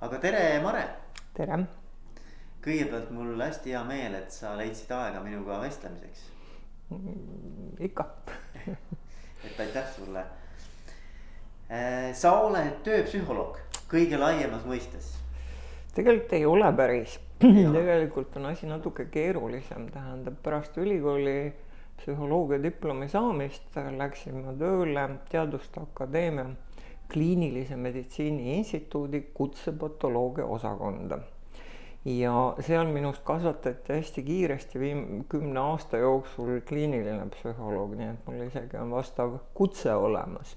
aga tere, Mare. tere. kõigepealt mul hästi hea meel, et sa leidsid aega minuga vestlemiseks mm,. ikka et aitäh sulle. Äh, sa oled tööpsühholoog kõige laiemas mõistes. tegelikult ei ole päris tegelikult on asi natuke keerulisem, tähendab pärast ülikooli psühholoogia diplomi saamist läksin ma tööle Teaduste Akadeemia kliinilise meditsiini instituudi kutsepatoloogia osakonda. ja seal minust kasvatati hästi kiiresti viim-, kümne aasta jooksul kliiniline psühholoog, nii et mul isegi on vastav kutse olemas.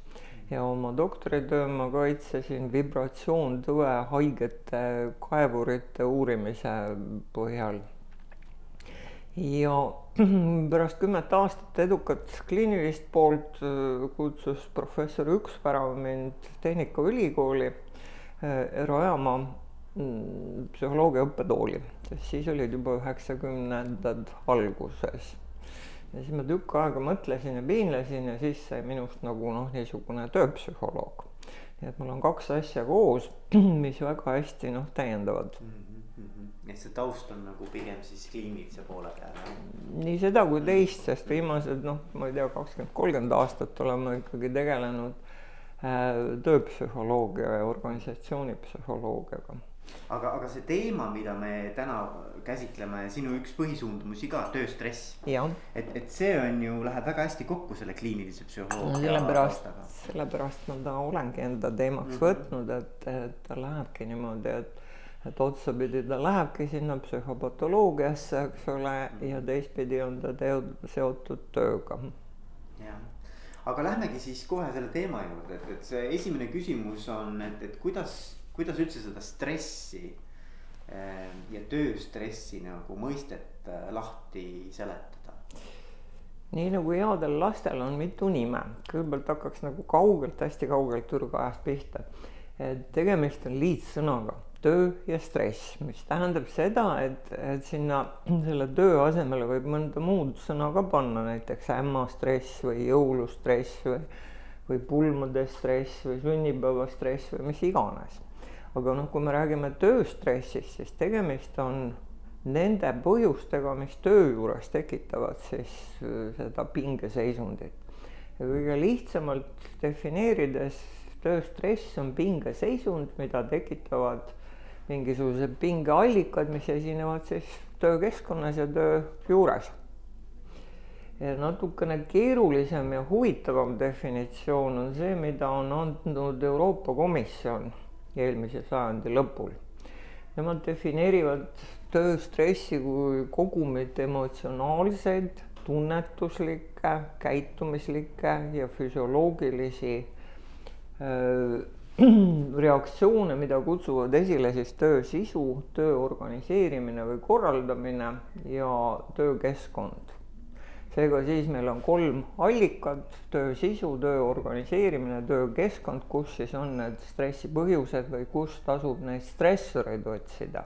ja oma doktoritöö ma kaitsesin vibratsioontõe haigete kaevurite uurimise põhjal ja pärast kümmet aastat edukat kliinilist poolt äh, kutsus professor Üksvärav mind Tehnikaülikooli äh, rajama mm, psühholoogia õppetooli, sest siis olid juba üheksakümnendad alguses. ja siis ma tükk aega mõtlesin ja piinlesin ja siis sai minust nagu noh, niisugune tööpsühholoog. nii et mul on kaks asja koos, mis väga hästi noh, täiendavad mm. -hmm et see taust on nagu pigem siis kliinilise poole peal. nii seda kui teist, sest viimased noh, ma ei tea, kakskümmend, kolmkümmend aastat olen ma ikkagi tegelenud äh, tööpsühholoogia ja organisatsioonipsühholoogiaga. aga, aga see teema, mida me täna käsitleme, sinu üks põhisuundumusi ka, tööstress. et, et see on ju, läheb väga hästi kokku selle kliinilise psühholoogia no,. sellepärast, sellepärast ma ta olengi enda teemaks mm -hmm. võtnud, et, et ta lähebki niimoodi, et et otsapidi ta lähebki sinna psühhopatoloogiasse, eks ole, ja teistpidi on ta teo-, seotud tööga. jah, aga lähmegi siis kohe selle teema juurde, et, et see esimene küsimus on, et, et kuidas, kuidas üldse seda stressi eh, ja tööstressi nagu mõistet eh, lahti seletada? nii nagu headel lastel on mitu nime, kõigepealt hakkaks nagu kaugelt, hästi kaugelt ürgajast pihta. et tegemist on liitsõnaga töö ja stress, mis tähendab seda, et, et sinna selle töö asemele võib mõnda muud sõna ka panna, näiteks ämmastress või jõulustress või, või pulmade stress või sünnipäevastress või mis iganes. aga noh, kui me räägime tööstressist, siis tegemist on nende põhjustega, mis töö juures tekitavad siis äh, seda pingeseisundit. ja kõige lihtsamalt defineerides tööstress on pingeseisund, mida tekitavad mingisugused pingeallikad, mis esinevad siis töökeskkonnas ja töö juures. natukene keerulisem ja huvitavam definitsioon on see, mida on andnud Euroopa Komisjon eelmise sajandi lõpul. Nemad defineerivad tööstressi kui kogumit emotsionaalseid, tunnetuslikke, käitumislikke ja füsioloogilisi öö, reaktsioone, mida kutsuvad esile siis töö sisu, töö organiseerimine või korraldamine ja töökeskkond. seega siis meil on kolm allikat, töö sisu, töö organiseerimine, töökeskkond, kus siis on need stressi põhjused või kus tasub neid stressoreid otsida.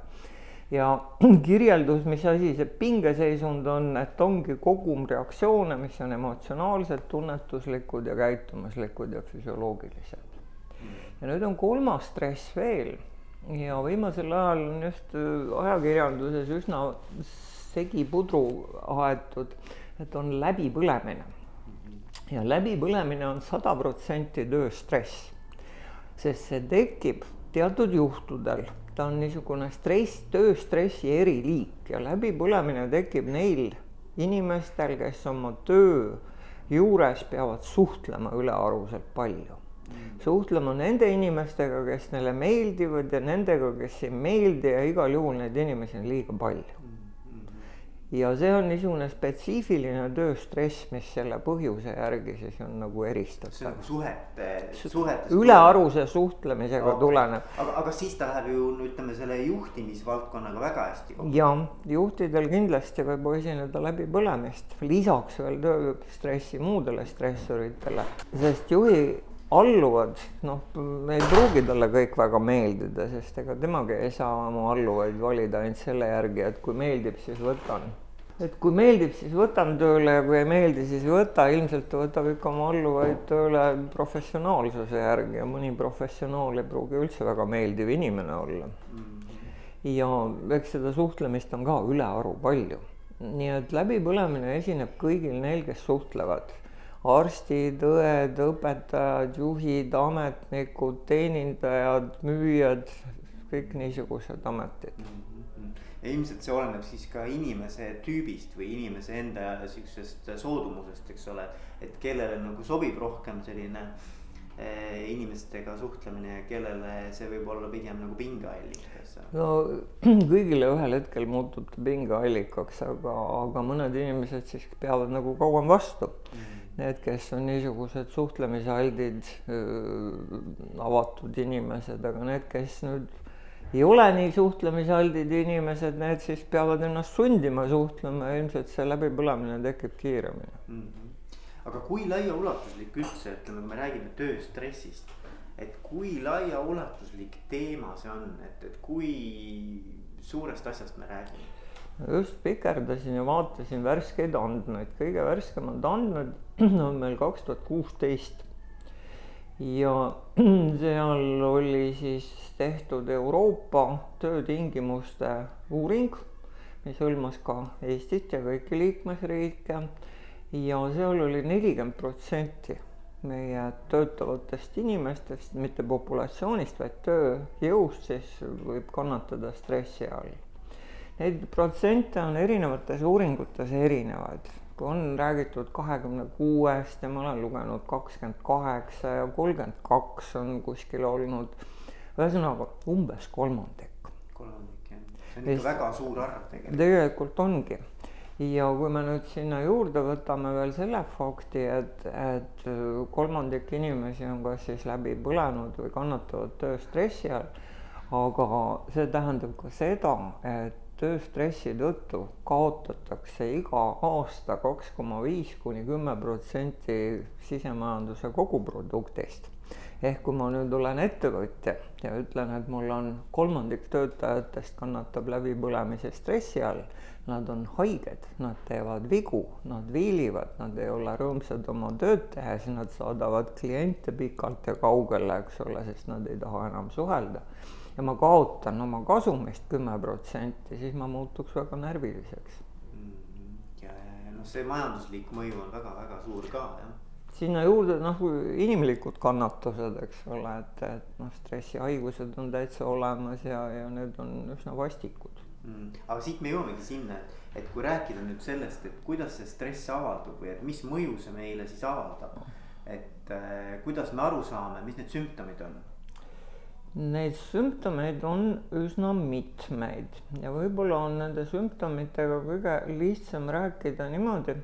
ja kirjeldus, mis asi see pingeseisund on, et ongi kogum reaktsioone, mis on emotsionaalsed, tunnetuslikud ja käitumuslikud ja füsioloogilised ja nüüd on kolmas stress veel. Ja viimasel ajal on just äh, ajakirjanduses üsna segipudru aetud, et on läbipõlemine. ja läbipõlemine on sada protsenti tööstress, sest see tekib teatud juhtudel, ta on niisugune stress, tööstressi eriliik ja läbipõlemine tekib neil inimestel, kes oma töö juures peavad suhtlema ülearuselt palju suhtlema nende inimestega, kes neile meeldivad ja nendega, kes ei meeldi ja igal juhul neid inimesi on liiga palju. ja see on niisugune spetsiifiline tööstress, mis selle põhjuse järgi siis on nagu eristatav. see on nagu suhete, suhetes. ülearuse suhtlemisega okay. tuleneb. aga, aga siis ta läheb ju ütleme selle juhtimisvaldkonnaga väga hästi kokku. jah, juhtidel kindlasti võib esineda läbipõlemist, lisaks veel tööstressi muudele stressoritele, sest juhi alluvad, noh, ei pruugi talle kõik väga meeldida, sest ega temagi ei saa oma alluvaid valida ainult selle järgi, et kui meeldib, siis võtan. et kui meeldib, siis võtan tööle ja kui ei meeldi, siis ei võta, ilmselt ta võtab ikka oma alluvaid tööle professionaalsuse järgi ja mõni professionaal ei pruugi üldse väga meeldiv inimene olla. ja eks seda suhtlemist on ka ülearu palju. nii et läbipõlemine esineb kõigil neil, kes suhtlevad. Arstid, õed, õpetajad, juhid, ametnikud, teenindajad, müüjad, kõik niisugused ametid ja ilmselt see oleneb siis ka inimese tüübist või inimese enda siuksest soodumusest, eks ole. et kellele nagu sobib rohkem selline eh, inimestega suhtlemine ja kellele see võib olla pigem nagu pingeallikas. no kõigile ühel hetkel muutub ta pingeallikaks, aga, aga mõned inimesed siis peavad nagu kauem vastu mm. Need, kes on niisugused suhtlemisaldid, avatud inimesed, aga need, kes nüüd ei ole nii suhtlemisaldid inimesed, need siis peavad ennast sundima suhtlema ja ilmselt see läbipõlemine tekib kiiremini mm. -hmm. aga kui laiaulatuslik üldse, ütleme, kui me räägime tööstressist, et kui laiaulatuslik teema see on, et, et kui suurest asjast me räägime? Just pikerdasin ja vaatasin värskeid andmeid, kõige värskemad andmed on meil kaks tuhat kuusteist. Ja seal oli siis tehtud Euroopa töötingimuste uuring, mis hõlmas ka Eestit ja kõiki liikmesriike. Ja seal oli nelikümmend protsenti meie töötavatest inimestest, mitte populatsioonist, vaid tööjõust, siis võib kannatada stressi all. Neid protsente on erinevates uuringutes erinevaid on räägitud kahekümne kuuest ja ma olen lugenud kakskümmend kaheksa ja kolmkümmend kaks on kuskil olnud. ühesõnaga umbes kolmandik. kolmandik jah, see on ikka väga suur arv tegelikult. tegelikult ongi ja kui me nüüd sinna juurde võtame veel selle fakti, et, et kolmandik inimesi on kas siis läbi põlenud või kannatavad tööstressi all, aga see tähendab ka seda, et tööstressi tõttu kaotatakse iga aasta kaks koma viis kuni kümme protsenti sisemajanduse koguproduktist. ehk kui ma nüüd olen ettevõtja ja ütlen, et mul on kolmandik töötajatest kannatab läbipõlemise stressi all, nad on haiged, nad teevad vigu, nad viilivad, nad ei ole rõõmsad oma tööd tehes, nad saadavad kliente pikalt ja kaugele, eks ole, sest nad ei taha enam suhelda ja ma kaotan oma kasumist kümme protsenti, siis ma muutuks väga närviliseks. Mm-hmm. ja, ja, ja noh, see majanduslik mõju on väga-väga suur ka jah. sinna juurde noh, inimlikud kannatused, eks ole, et, et noh, stressihaigused on täitsa olemas ja, ja need on üsna vastikud mm.. aga siit me jõuamegi sinna, et, et kui rääkida nüüd sellest, et kuidas see stress avaldub või et mis mõju see meile siis avaldab. et äh, kuidas me aru saame, mis need sümptomid on Neid sümptomeid on üsna mitmeid ja võib-olla on nende sümptomitega kõige lihtsam rääkida niimoodi,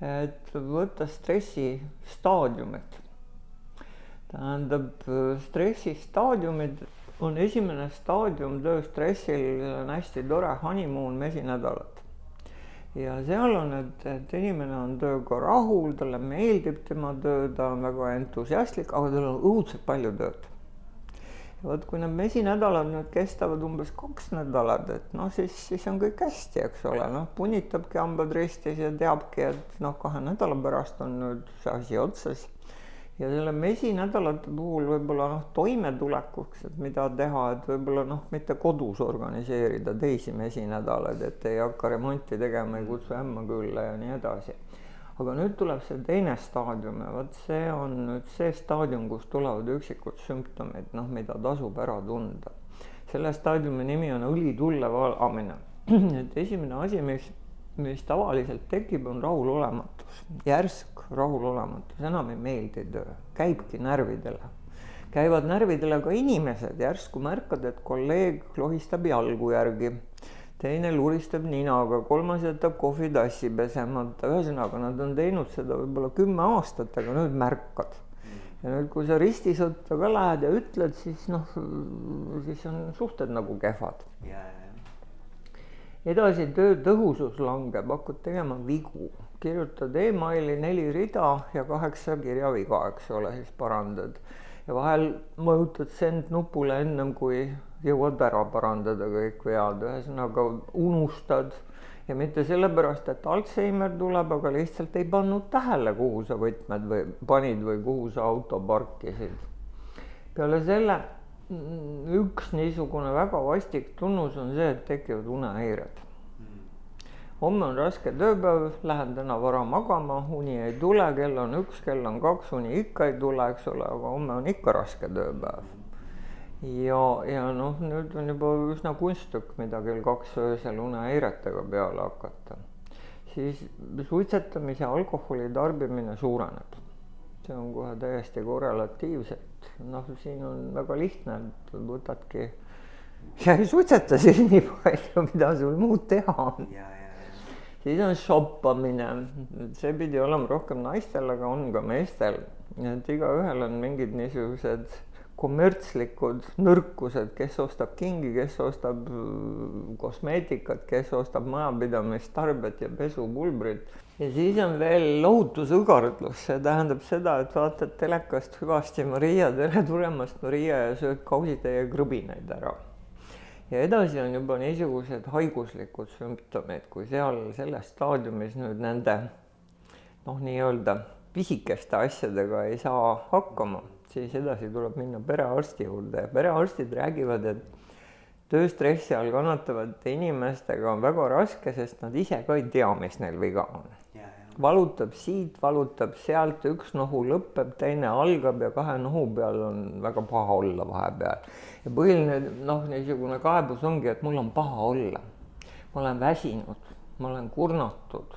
et võtta stressi staadiumid. tähendab, stressi staadiumid on esimene staadium tööstressil, on hästi tore honeymoon mesinädalat. ja seal on, et, et inimene on tööga rahul, talle meeldib tema töö, ta on väga entusiastlik, aga tal on õudselt palju tööd vot kui need mesinädalad nüüd kestavad umbes kaks nädalat, et noh, siis, siis on kõik hästi, eks ole, noh, punnitabki hambad ristis ja teabki, et noh, kahe nädala pärast on nüüd see asi otsas. ja selle mesinädalate puhul võib-olla noh, toimetulekuks, et mida teha, et võib-olla noh, mitte kodus organiseerida teisi mesinädalaid, et ei hakka remonti tegema, ei kutsu ämma külla ja nii edasi aga nüüd tuleb see teine staadium ja vot see on nüüd see staadium, kus tulevad üksikud sümptomid, noh, mida tasub ära tunda. selle staadiumi nimi on õlitulle valamine. et esimene asi, mis, mis tavaliselt tekib, on rahulolematus, järsk rahulolematus, enam ei meeldi töö, käibki närvidele. Käivad närvidele ka inimesed, järsku märkad, et kolleeg lohistab jalgu järgi teine luristab ninaga, kolmas jätab kohvitassi pesemata, ühesõnaga nad on teinud seda võib-olla kümme aastat, aga nüüd märkad. ja nüüd, kui sa ristisõtta ka lähed ja ütled, siis noh, siis on suhted nagu kehvad. Yeah.. edasi töö tõhusus langeb, hakkad tegema vigu, kirjutad emaili neli rida ja kaheksa kirjaviga, eks ole, siis parandad. Ja vahel vajutad send nupule ennem kui jõuad ära parandada kõik vead, ühesõnaga unustad ja mitte sellepärast, et Alžeimer tuleb, aga lihtsalt ei pannud tähele, kuhu sa võtmed või panid või kuhu sa auto parkisid. peale selle üks niisugune väga vastik tunnus on see, et tekivad unehäired homme on raske tööpäev, lähen täna vara magama, uni ei tule, kell on üks, kell on kaks, uni ikka ei tule, eks ole, aga homme on ikka raske tööpäev. Ja, ja noh, nüüd on juba üsna kunsttükk, mida kell kaks öösel unehäiretega peale hakata. siis suitsetamise alkoholi tarbimine suureneb. see on kohe täiesti korrelatiivselt, noh, siin on väga lihtne, võtadki ja ei suitseta siis nii palju, mida sul muud teha on siis on shoppamine, see pidi olema rohkem naistel, aga on ka meestel. et igaühel on mingid niisugused kommertslikud nõrkused, kes ostab kingi, kes ostab äh, kosmeetikat, kes ostab majapidamistarbet ja pesupulbrit. ja siis on veel lohutusõgardlus, see tähendab seda, et vaatad telekast hüvasti Maria, tere tulemast, Maria ja sööd kausitäie krõbinaid ära. Ja edasi on juba niisugused haiguslikud sümptomid, kui seal selles staadiumis nüüd nende noh, nii-öelda pisikeste asjadega ei saa hakkama, siis edasi tuleb minna perearsti juurde ja perearstid räägivad, et tööstressi all kannatavate inimestega on väga raske, sest nad ise ka ei tea, mis neil viga on valutab siit, valutab sealt, üks nohu lõpeb, teine algab ja kahe nohu peal on väga paha olla vahepeal. ja põhiline noh, niisugune kaebus ongi, et mul on paha olla. ma olen väsinud, ma olen kurnatud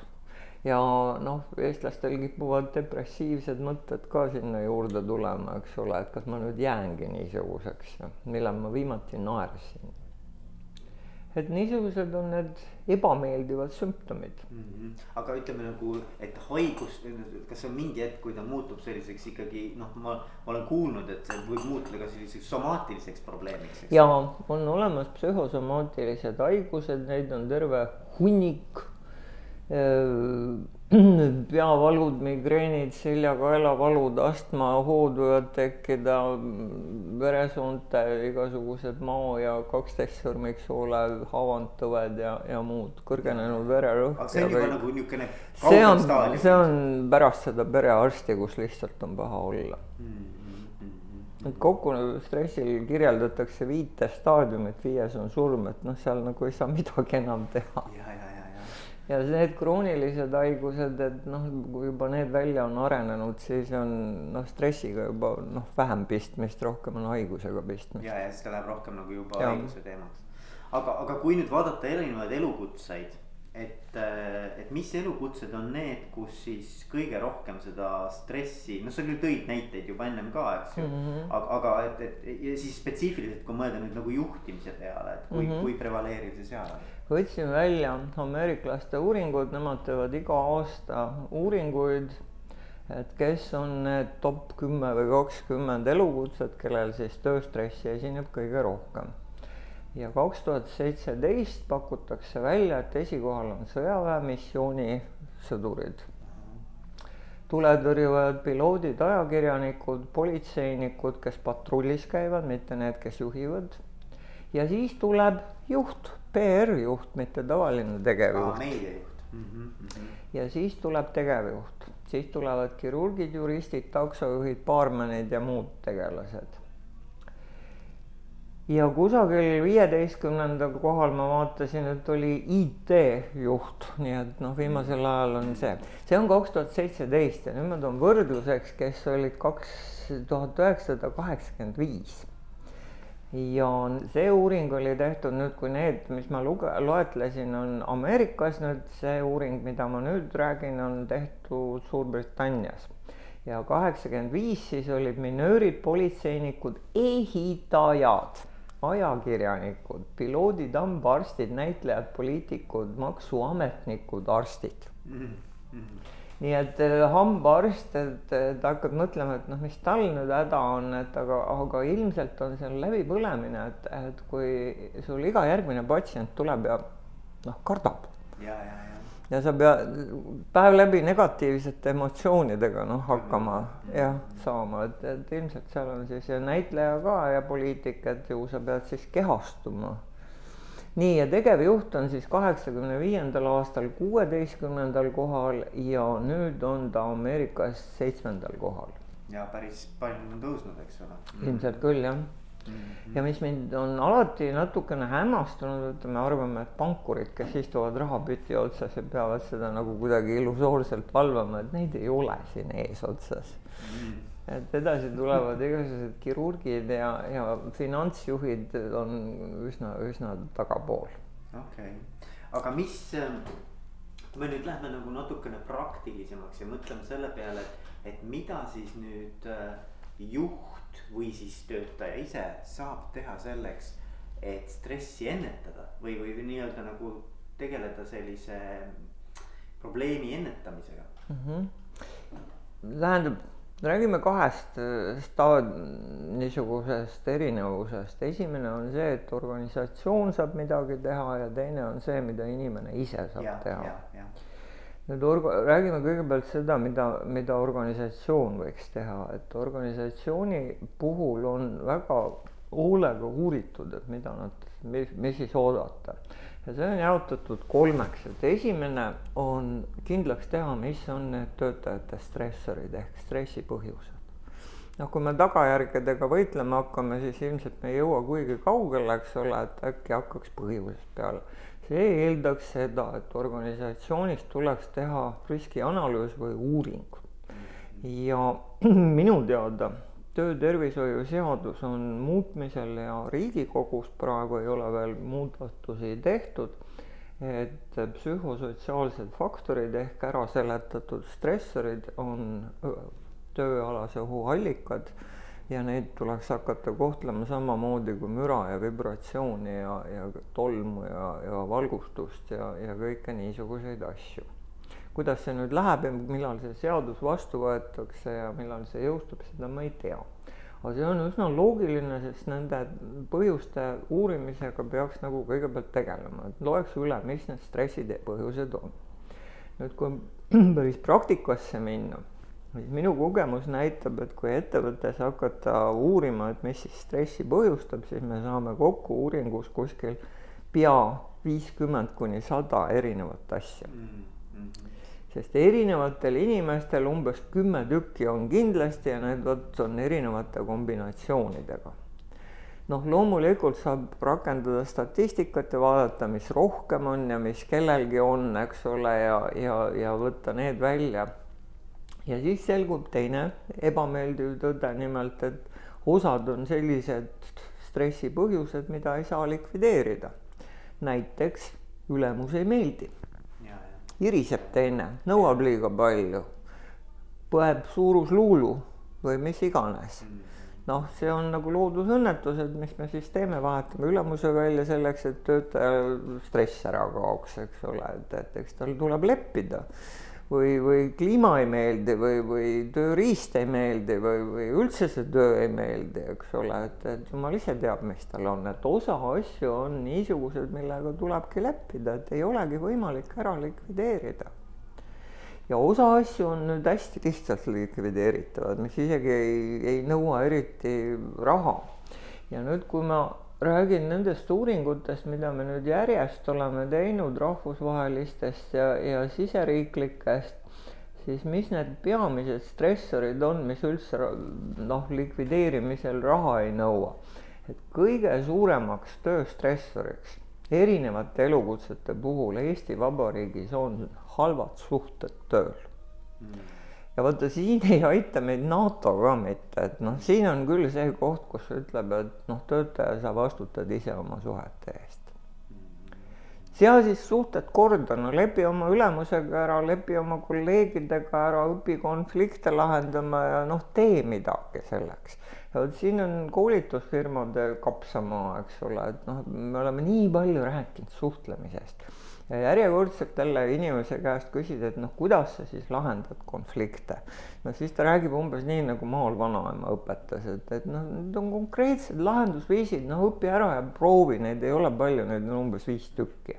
ja noh, eestlastel kipuvad depressiivsed mõtted ka sinna juurde tulema, eks ole, et kas ma nüüd jäängi niisuguseks, millal ma viimati naersin et niisugused on need ebameeldivad sümptomid mm. -hmm. aga ütleme nagu, et haigus, kas on mingi hetk, kui ta muutub selliseks ikkagi noh, ma olen kuulnud, et see võib muutuda ka selliseks somaatiliseks probleemiks. ja on olemas psühhosomaatilised haigused, neid on terve hunnik peavalud, migreenid, selja-kaelavalud, astmahood võivad tekkida, veresoonte igasugused mao ja kaksteist sõrmiksoole haavantõved ja, ja muud, kõrgenenud vererõhk. aga see on juba nagu niisugune see on, see on pärast seda perearsti, kus lihtsalt on paha olla mm. -hmm. et kokku stressil kirjeldatakse viite staadiumit, viies on surm, et noh, seal nagu ei saa midagi enam teha. ja, ja need kroonilised haigused, et noh, kui juba need välja on arenenud, siis on noh, stressiga juba noh, vähem pistmist, rohkem on haigusega pistmist. ja, ja siis ta läheb rohkem nagu juba ja. haiguse teemaks. aga, aga kui nüüd vaadata erinevaid elukutseid, et, et mis elukutsed on need, kus siis kõige rohkem seda stressi, noh, sa küll tõid näiteid juba ennem ka, eks ju mm. -hmm. aga, aga et, et ja siis spetsiifiliselt, kui mõelda nüüd nagu juhtimise peale, et kui mm, -hmm. kui prevaleeriv see seal on võtsin välja ameeriklaste uuringud, nemad teevad iga aasta uuringuid, et kes on need top kümme või kakskümmend elukutset, kellel siis tööstressi esineb kõige rohkem. Ja kaks tuhat seitseteist pakutakse välja, et esikohal on sõjaväemissiooni sõdurid tuletõrjujad, piloodid, ajakirjanikud, politseinikud, kes patrullis käivad, mitte need, kes juhivad. ja siis tuleb juht PR-juht, mitte tavaline tegevjuht. mm. -hmm. ja siis tuleb tegevjuht, siis tulevad kirurgid, juristid, taksojuhid, baarmenid ja muud tegelased. Ja kusagil viieteistkümnendal kohal ma vaatasin, et oli IT-juht, nii et noh, viimasel ajal on see, see on kaks tuhat seitseteist ja nüüd ma toon võrdluseks, kes olid kaks tuhat üheksasada kaheksakümmend viis. Ja see uuring oli tehtud nüüd, kui need, mis ma luge-, loetlesin, on Ameerikas, nüüd. See uuring, mida ma nüüd räägin, on tehtud Suurbritannias. ja kaheksakümmend viis siis olid minöörid, politseinikud, ehitajad, ajakirjanikud, piloodid, hambaarstid, näitlejad, poliitikud, maksuametnikud, arstid mm. -hmm nii et äh, hambaarst, et ta hakkab mõtlema, et noh, mis tal nüüd häda on, et aga, aga ilmselt on seal läbipõlemine, et, et kui sul iga järgmine patsient tuleb ja noh, kardab. ja, ja, ja. Ja sa pead päev läbi negatiivsete emotsioonidega noh, hakkama jah, saama, et, et ilmselt seal on siis ja näitleja ka ja poliitik, et ju sa pead siis kehastuma nii, ja tegevjuht on siis kaheksakümne viiendal aastal kuueteistkümnendal kohal ja nüüd on ta Ameerikas seitsmendal kohal. ja päris palju on tõusnud, eks ole. ilmselt küll jah. Ja mis mind on alati natukene hämmastunud, et me arvame, et pankurid, kes istuvad rahapüti otsas ja peavad seda nagu kuidagi illusoorselt valvama, et neid ei ole siin eesotsas mm. et edasi tulevad igasugused kirurgid ja, ja finantsjuhid on üsna, üsna tagapool. okei okay., aga mis, kui me nüüd lähme nagu natukene praktilisemaks ja mõtleme selle peale, et, et mida siis nüüd äh, juht või siis töötaja ise saab teha selleks, et stressi ennetada või, või nii-öelda nagu tegeleda sellise probleemi ennetamisega mm. -hmm. tähendab räägime kahest äh, staad-, niisugusest erinevusest, esimene on see, et organisatsioon saab midagi teha ja teine on see, mida inimene ise saab ja, teha. Nüüd orga-, räägime kõigepealt seda, mida, mida organisatsioon võiks teha, et organisatsiooni puhul on väga hoolega uuritud, et mida nad, mis, mis siis oodata ja see on jaotatud kolmeks, et esimene on kindlaks teha, mis on need töötajate stressorid ehk stressi põhjused. noh, kui me tagajärgedega võitlema hakkame, siis ilmselt me ei jõua kuigi kaugele, eks ole, et äkki hakkaks põhjusest peale. See eeldaks seda, et organisatsioonis tuleks teha riskianalüüs või uuring. ja minu teada töötervishoiu seadus on muutmisel ja Riigikogus praegu ei ole veel muudatusi tehtud, et psühhosotsiaalsed faktorid ehk ära seletatud stressorid on tööalase ohu allikad ja neid tuleks hakata kohtlema samamoodi kui müra ja vibratsiooni ja, ja tolmu ja, ja valgustust ja, ja kõike niisuguseid asju kuidas see nüüd läheb ja millal see seadus vastu võetakse ja millal see jõustub, seda ma ei tea. aga see on üsna loogiline, sest nende põhjuste uurimisega peaks nagu kõigepealt tegelema, et loeks üle, mis need stressid ja põhjused on. nüüd, kui päris praktikasse minna, minu kogemus näitab, et kui ettevõttes hakata uurima, et mis siis stressi põhjustab, siis me saame kokku uuringus kuskil pea viiskümmend kuni sada erinevat asja mm. -hmm sest erinevatel inimestel umbes kümme tükki on kindlasti ja need vot on erinevate kombinatsioonidega. noh, loomulikult saab rakendada statistikat ja vaadata, mis rohkem on ja mis kellelgi on, eks ole, ja, ja, ja võtta need välja. Ja siis selgub teine ebameeldiv tõde, nimelt et osad on sellised stressi põhjused, mida ei saa likvideerida. näiteks ülemus ei meeldi iriseb teine, nõuab liiga palju, põeb suurusluulu või mis iganes. noh, see on nagu loodusõnnetused, mis me siis teeme, vahetame ülemuse välja selleks, et töötajal stress ära kaoks, eks ole, et, et eks tal tuleb leppida või, või kliima ei meeldi või, või tööriist ei meeldi või, või üldse see töö ei meeldi, eks ole, et, et jumal ise teab, mis tal on, et osa asju on niisugused, millega tulebki leppida, et ei olegi võimalik ära likvideerida. ja osa asju on nüüd hästi lihtsalt likvideeritavad, mis isegi ei, ei nõua eriti raha. ja nüüd, kui ma räägin nendest uuringutest, mida me nüüd järjest oleme teinud rahvusvahelistest ja, ja siseriiklikest, siis mis need peamised stressorid on, mis üldse noh, likvideerimisel raha ei nõua. et kõige suuremaks tööstressoriks erinevate elukutsete puhul Eesti Vabariigis on halvad suhted tööl mm ja vaata, siin ei aita meid NATO ka mitte, et noh, siin on küll see koht, kus ütleb, et noh, töötaja, sa vastutad ise oma suhete eest. sea siis suhted korda, no lepi oma ülemusega ära, lepi oma kolleegidega ära, õpi konflikte lahendama ja noh, tee midagi selleks. ja vot siin on koolitusfirmade kapsamaa, eks ole, et noh, me oleme nii palju rääkinud suhtlemisest ja järjekordselt jälle inimese käest küsida, et noh, kuidas sa siis lahendad konflikte. no siis ta räägib umbes nii, nagu maal vanaema õpetas, et, et noh, need on konkreetsed lahendusviisid, noh õpi ära ja proovi, neid ei ole palju, neid on umbes viis tükki.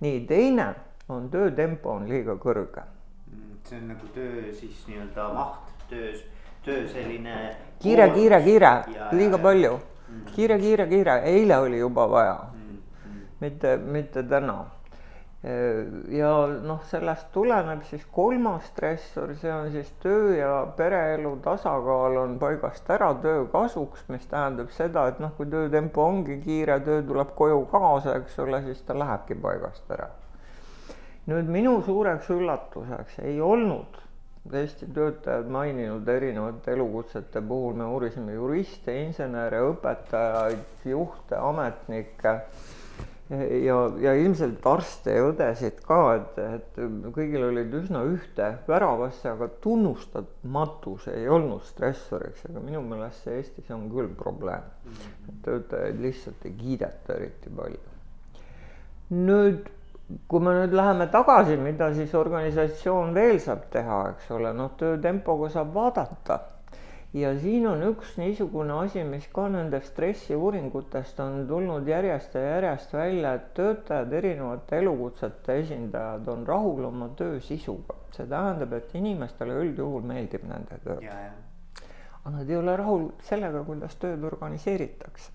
nii, teine on töötempo on liiga kõrge. Mm, see on nagu töö siis nii-öelda maht töös, töö selline. kiire, kiire, kiire, liiga palju. Mm. kiire, kiire, kiire, eile oli juba vaja mitte, mitte täna ja noh, sellest tuleneb siis kolmas stressor, see on siis töö ja pereelu tasakaal on paigast ära töö kasuks, mis tähendab seda, et noh, kui töötempo ongi kiire, töö tuleb koju kaasa, eks ole, siis ta lähebki paigast ära. nüüd minu suureks üllatuseks ei olnud Eesti töötajad maininud erinevate elukutsete puhul, me uurisime juriste, insenere, õpetajaid, juhte, ametnikke ja, ja ilmselt arste ja õdesid ka, et, et kõigil olid üsna ühte väravasse, aga tunnustamatus ei olnud stressoriks, aga minu meelest see Eestis on küll probleem. töötajaid lihtsalt ei kiideta eriti palju. nüüd, kui me nüüd läheme tagasi, mida siis organisatsioon veel saab teha, eks ole, noh, töötempoga saab vaadata ja siin on üks niisugune asi, mis ka nendest stressiuuringutest on tulnud järjest ja järjest välja, et töötajad, erinevate elukutsete esindajad on rahul oma töö sisuga. see tähendab, et inimestele üldjuhul meeldib nende töö. aga nad ei ole rahul sellega, kuidas tööd organiseeritakse.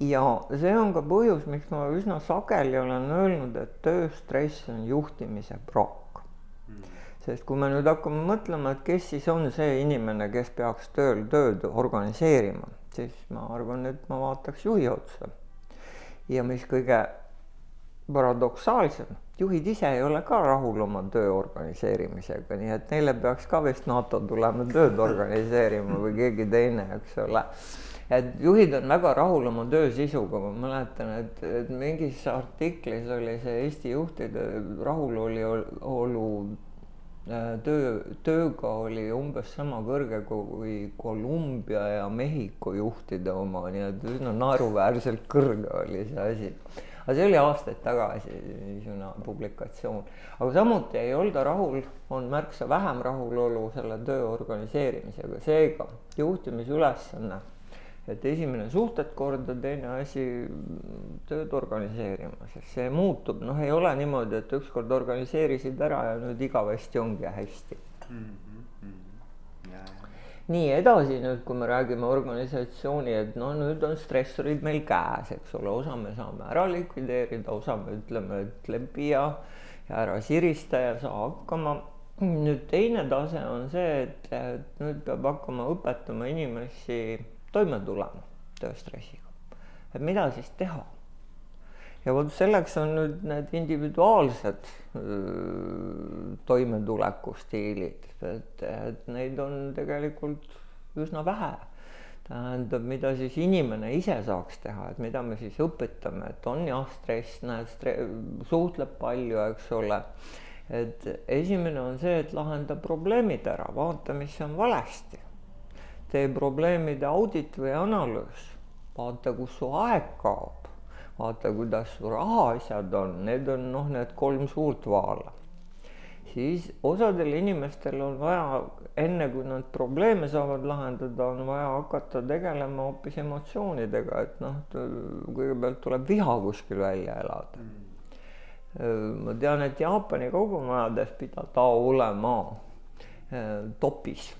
ja see on ka põhjus, miks ma üsna sageli olen öelnud, et tööstress on juhtimise praak mm sest kui me nüüd hakkame mõtlema, et kes siis on see inimene, kes peaks tööl tööd organiseerima, siis ma arvan, et ma vaataks juhi otsa. ja mis kõige paradoksaalsem, juhid ise ei ole ka rahul oma töö organiseerimisega, nii et neile peaks ka vist NATO tulema tööd organiseerima või keegi teine, eks ole et juhid on väga rahul oma töö sisuga, ma mäletan, et, et mingis artiklis oli see Eesti juhtide rahulolu töö, tööga oli umbes sama kõrge kui Kolumbia ja Mehhiko juhtide oma, nii et üsna naeruväärselt kõrge oli see asi. aga see oli aastaid tagasi niisugune publikatsioon, aga samuti ei olda rahul, on märksa vähem rahulolu selle töö organiseerimisega, seega juhtimisülesanne et esimene suhted korda, teine asi tööd organiseerima, sest see muutub, noh, ei ole niimoodi, et ükskord organiseerisid ära ja nüüd igavesti ongi hästi mm. -hmm. Ja, ja. nii edasi nüüd, kui me räägime organisatsiooni, et no nüüd on stressorid meil käes, eks ole, osa me saame ära likvideerida, osa me ütleme, et lepi ja, ja ära sirista ja saa hakkama nüüd teine tase on see, et, et nüüd peab hakkama õpetama inimesi toime tulema tööstressiga. et mida siis teha? ja vot selleks on nüüd need individuaalsed toimetulekustiilid, et, et neid on tegelikult üsna vähe. tähendab, mida siis inimene ise saaks teha, et mida me siis õpetame, et on jah stress, näed stre-, suhtleb palju, eks ole. et esimene on see, et lahenda probleemid ära, vaata, mis on valesti tee probleemide audit või analüüs, vaata, kus su aeg kaob, vaata, kuidas su rahaasjad on, need on noh, need kolm suurt vaala. siis osadel inimestel on vaja, enne kui nad probleeme saavad lahendada, on vaja hakata tegelema hoopis emotsioonidega, et noh, kõigepealt tuleb viha kuskil välja elada mm. ma tean, et Jaapani kogumajades pidada olema topis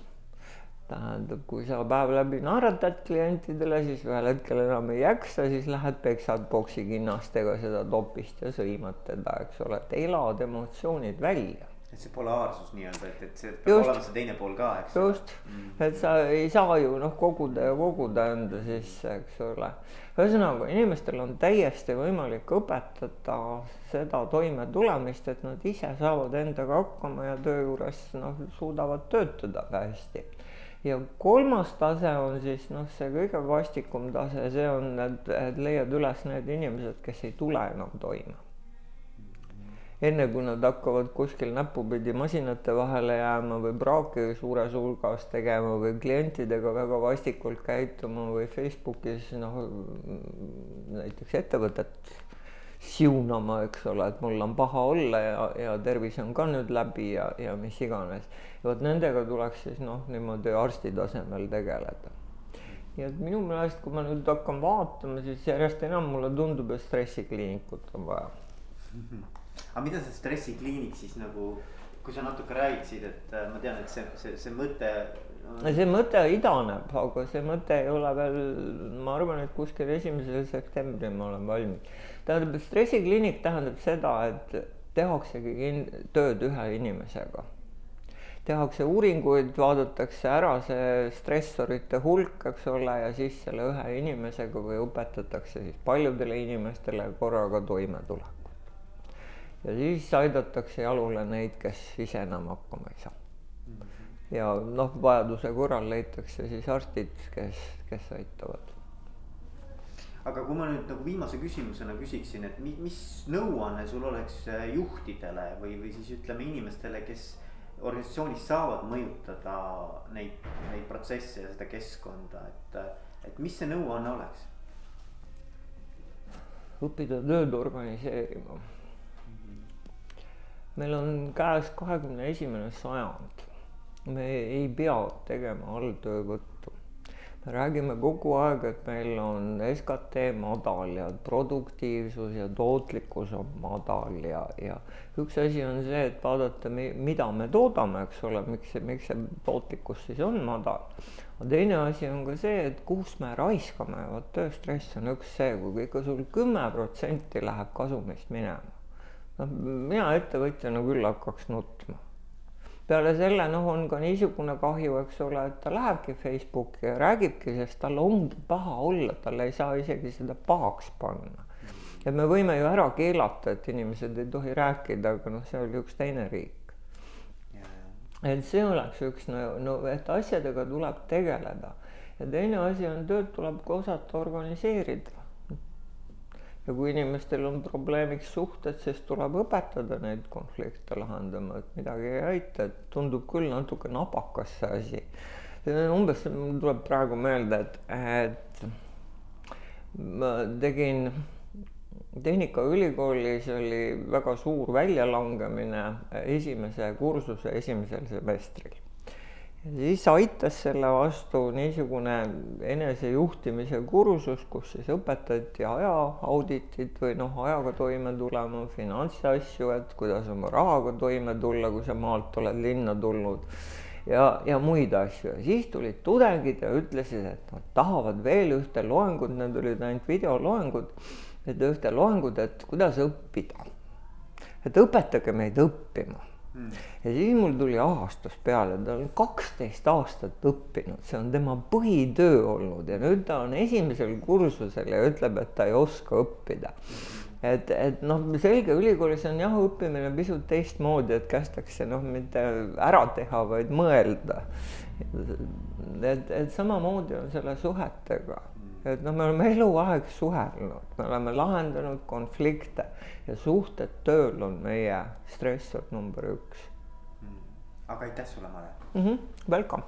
tähendab, kui sa päev läbi naeratad klientidele, siis ühel hetkel enam ei jaksa, siis lähed peksad poksikinnastega seda topist ja sõimad teda, eks ole, et elad emotsioonid välja. et see polaarsus nii-öelda, et, et see peab olema see teine pool ka, eks. just mm, -hmm. et sa ei saa ju noh, koguda ja koguda enda sisse, eks ole. ühesõnaga, inimestel on täiesti võimalik õpetada seda toimetulemist, et nad ise saavad endaga hakkama ja töö juures noh, suudavad töötada hästi ja kolmas tase on siis noh, see kõige vastikum tase, see on, et, et leiad üles need inimesed, kes ei tule enam toime. enne kui nad hakkavad kuskil näpupidi masinate vahele jääma või praaki suures hulgas tegema või klientidega väga vastikult käituma või Facebookis noh, näiteks ettevõtet siunama, eks ole, et mul on paha olla ja, ja tervis on ka nüüd läbi ja, ja mis iganes vot nendega tuleks siis noh, niimoodi arsti tasemel tegeleda. nii et minu meelest, kui ma nüüd hakkan vaatama, siis järjest enam mulle tundub, et stressikliinikut on vaja mm. -hmm. aga mida see stressikliinik siis nagu, kui sa natuke räägiksid, et äh, ma tean, et see, see, see mõte see mõte idaneb, aga see mõte ei ole veel, ma arvan, et kuskil esimesel septembril ma olen valmis. Tähendab, stressikliinik tähendab seda, et tehaksegi kin-, tööd ühe inimesega. tehakse uuringuid, vaadatakse ära see stressorite hulk, eks ole, ja siis selle ühe inimesega või õpetatakse siis paljudele inimestele korraga toimetulekut. ja siis aidatakse jalule neid, kes ise enam hakkama ei saa ja noh, vajaduse korral leitakse siis arstid, kes, kes aitavad. Aga kui ma nüüd nagu viimase küsimusena küsiksin, et mis, mis nõuanne sul oleks äh, juhtidele või, või siis ütleme inimestele, kes organisatsioonis saavad mõjutada neid, neid protsesse ja seda keskkonda, et, et mis see nõuanne oleks? õppida tööd organiseerima. meil on käes kahekümne esimene sajand me ei pea tegema alltöövõttu. Me räägime kogu aeg, et meil on SKT madal ja produktiivsus ja tootlikkus on madal ja, ja üks asi on see, et vaadata, mida me toodame, eks ole, miks see, miks see tootlikkus siis on madal. aga teine asi on ka see, et kus me raiskame, vot tööstress on üks see, kui ikka sul kümme protsenti läheb kasumist minema. noh, mina ettevõtjana küll hakkaks nutma peale selle noh, on ka niisugune kahju, eks ole, et ta lähebki Facebooki ja räägibki, sest tal ongi paha olla, talle ei saa isegi seda pahaks panna. et me võime ju ära keelata, et inimesed ei tohi rääkida, aga noh, see oli üks teine riik. et see oleks üks no, no, et asjadega tuleb tegeleda ja teine asi on, tööd tuleb ka osata organiseerida ja kui inimestel on probleemiks suhted, siis tuleb õpetada neid konflikte lahendama, et midagi ei aita, et tundub küll natuke napakas see asi. umbes, mul tuleb praegu meelde, et, et ma tegin Tehnikaülikoolis oli väga suur väljalangemine esimese kursuse esimesel semestril siis aitas selle vastu niisugune enesejuhtimise kursus, kus siis õpetati ajaauditit või noh, ajaga toime tulema, finantsasju, et kuidas oma rahaga toime tulla, kui sa maalt oled linna tulnud ja, ja muid asju ja siis tulid tudengid ja ütlesid, et nad tahavad veel ühte loengut, need olid ainult videoloengud, et ühte loengut, et kuidas õppida. et õpetage meid õppima Hmm. ja siis mul tuli ahastus peale, ta on kaksteist aastat õppinud, see on tema põhitöö olnud ja nüüd ta on esimesel kursusel ja ütleb, et ta ei oska õppida. et, et noh, selge ülikoolis on jah, õppimine pisut teistmoodi, et kästakse noh, mitte ära teha, vaid mõelda. et, et samamoodi on selle suhetega et noh, me oleme eluaeg suhelnud, me oleme lahendanud konflikte ja suhted tööl on meie stressor number üks mm.. aga aitäh sulle, Mare mm. -hmm. Welcome.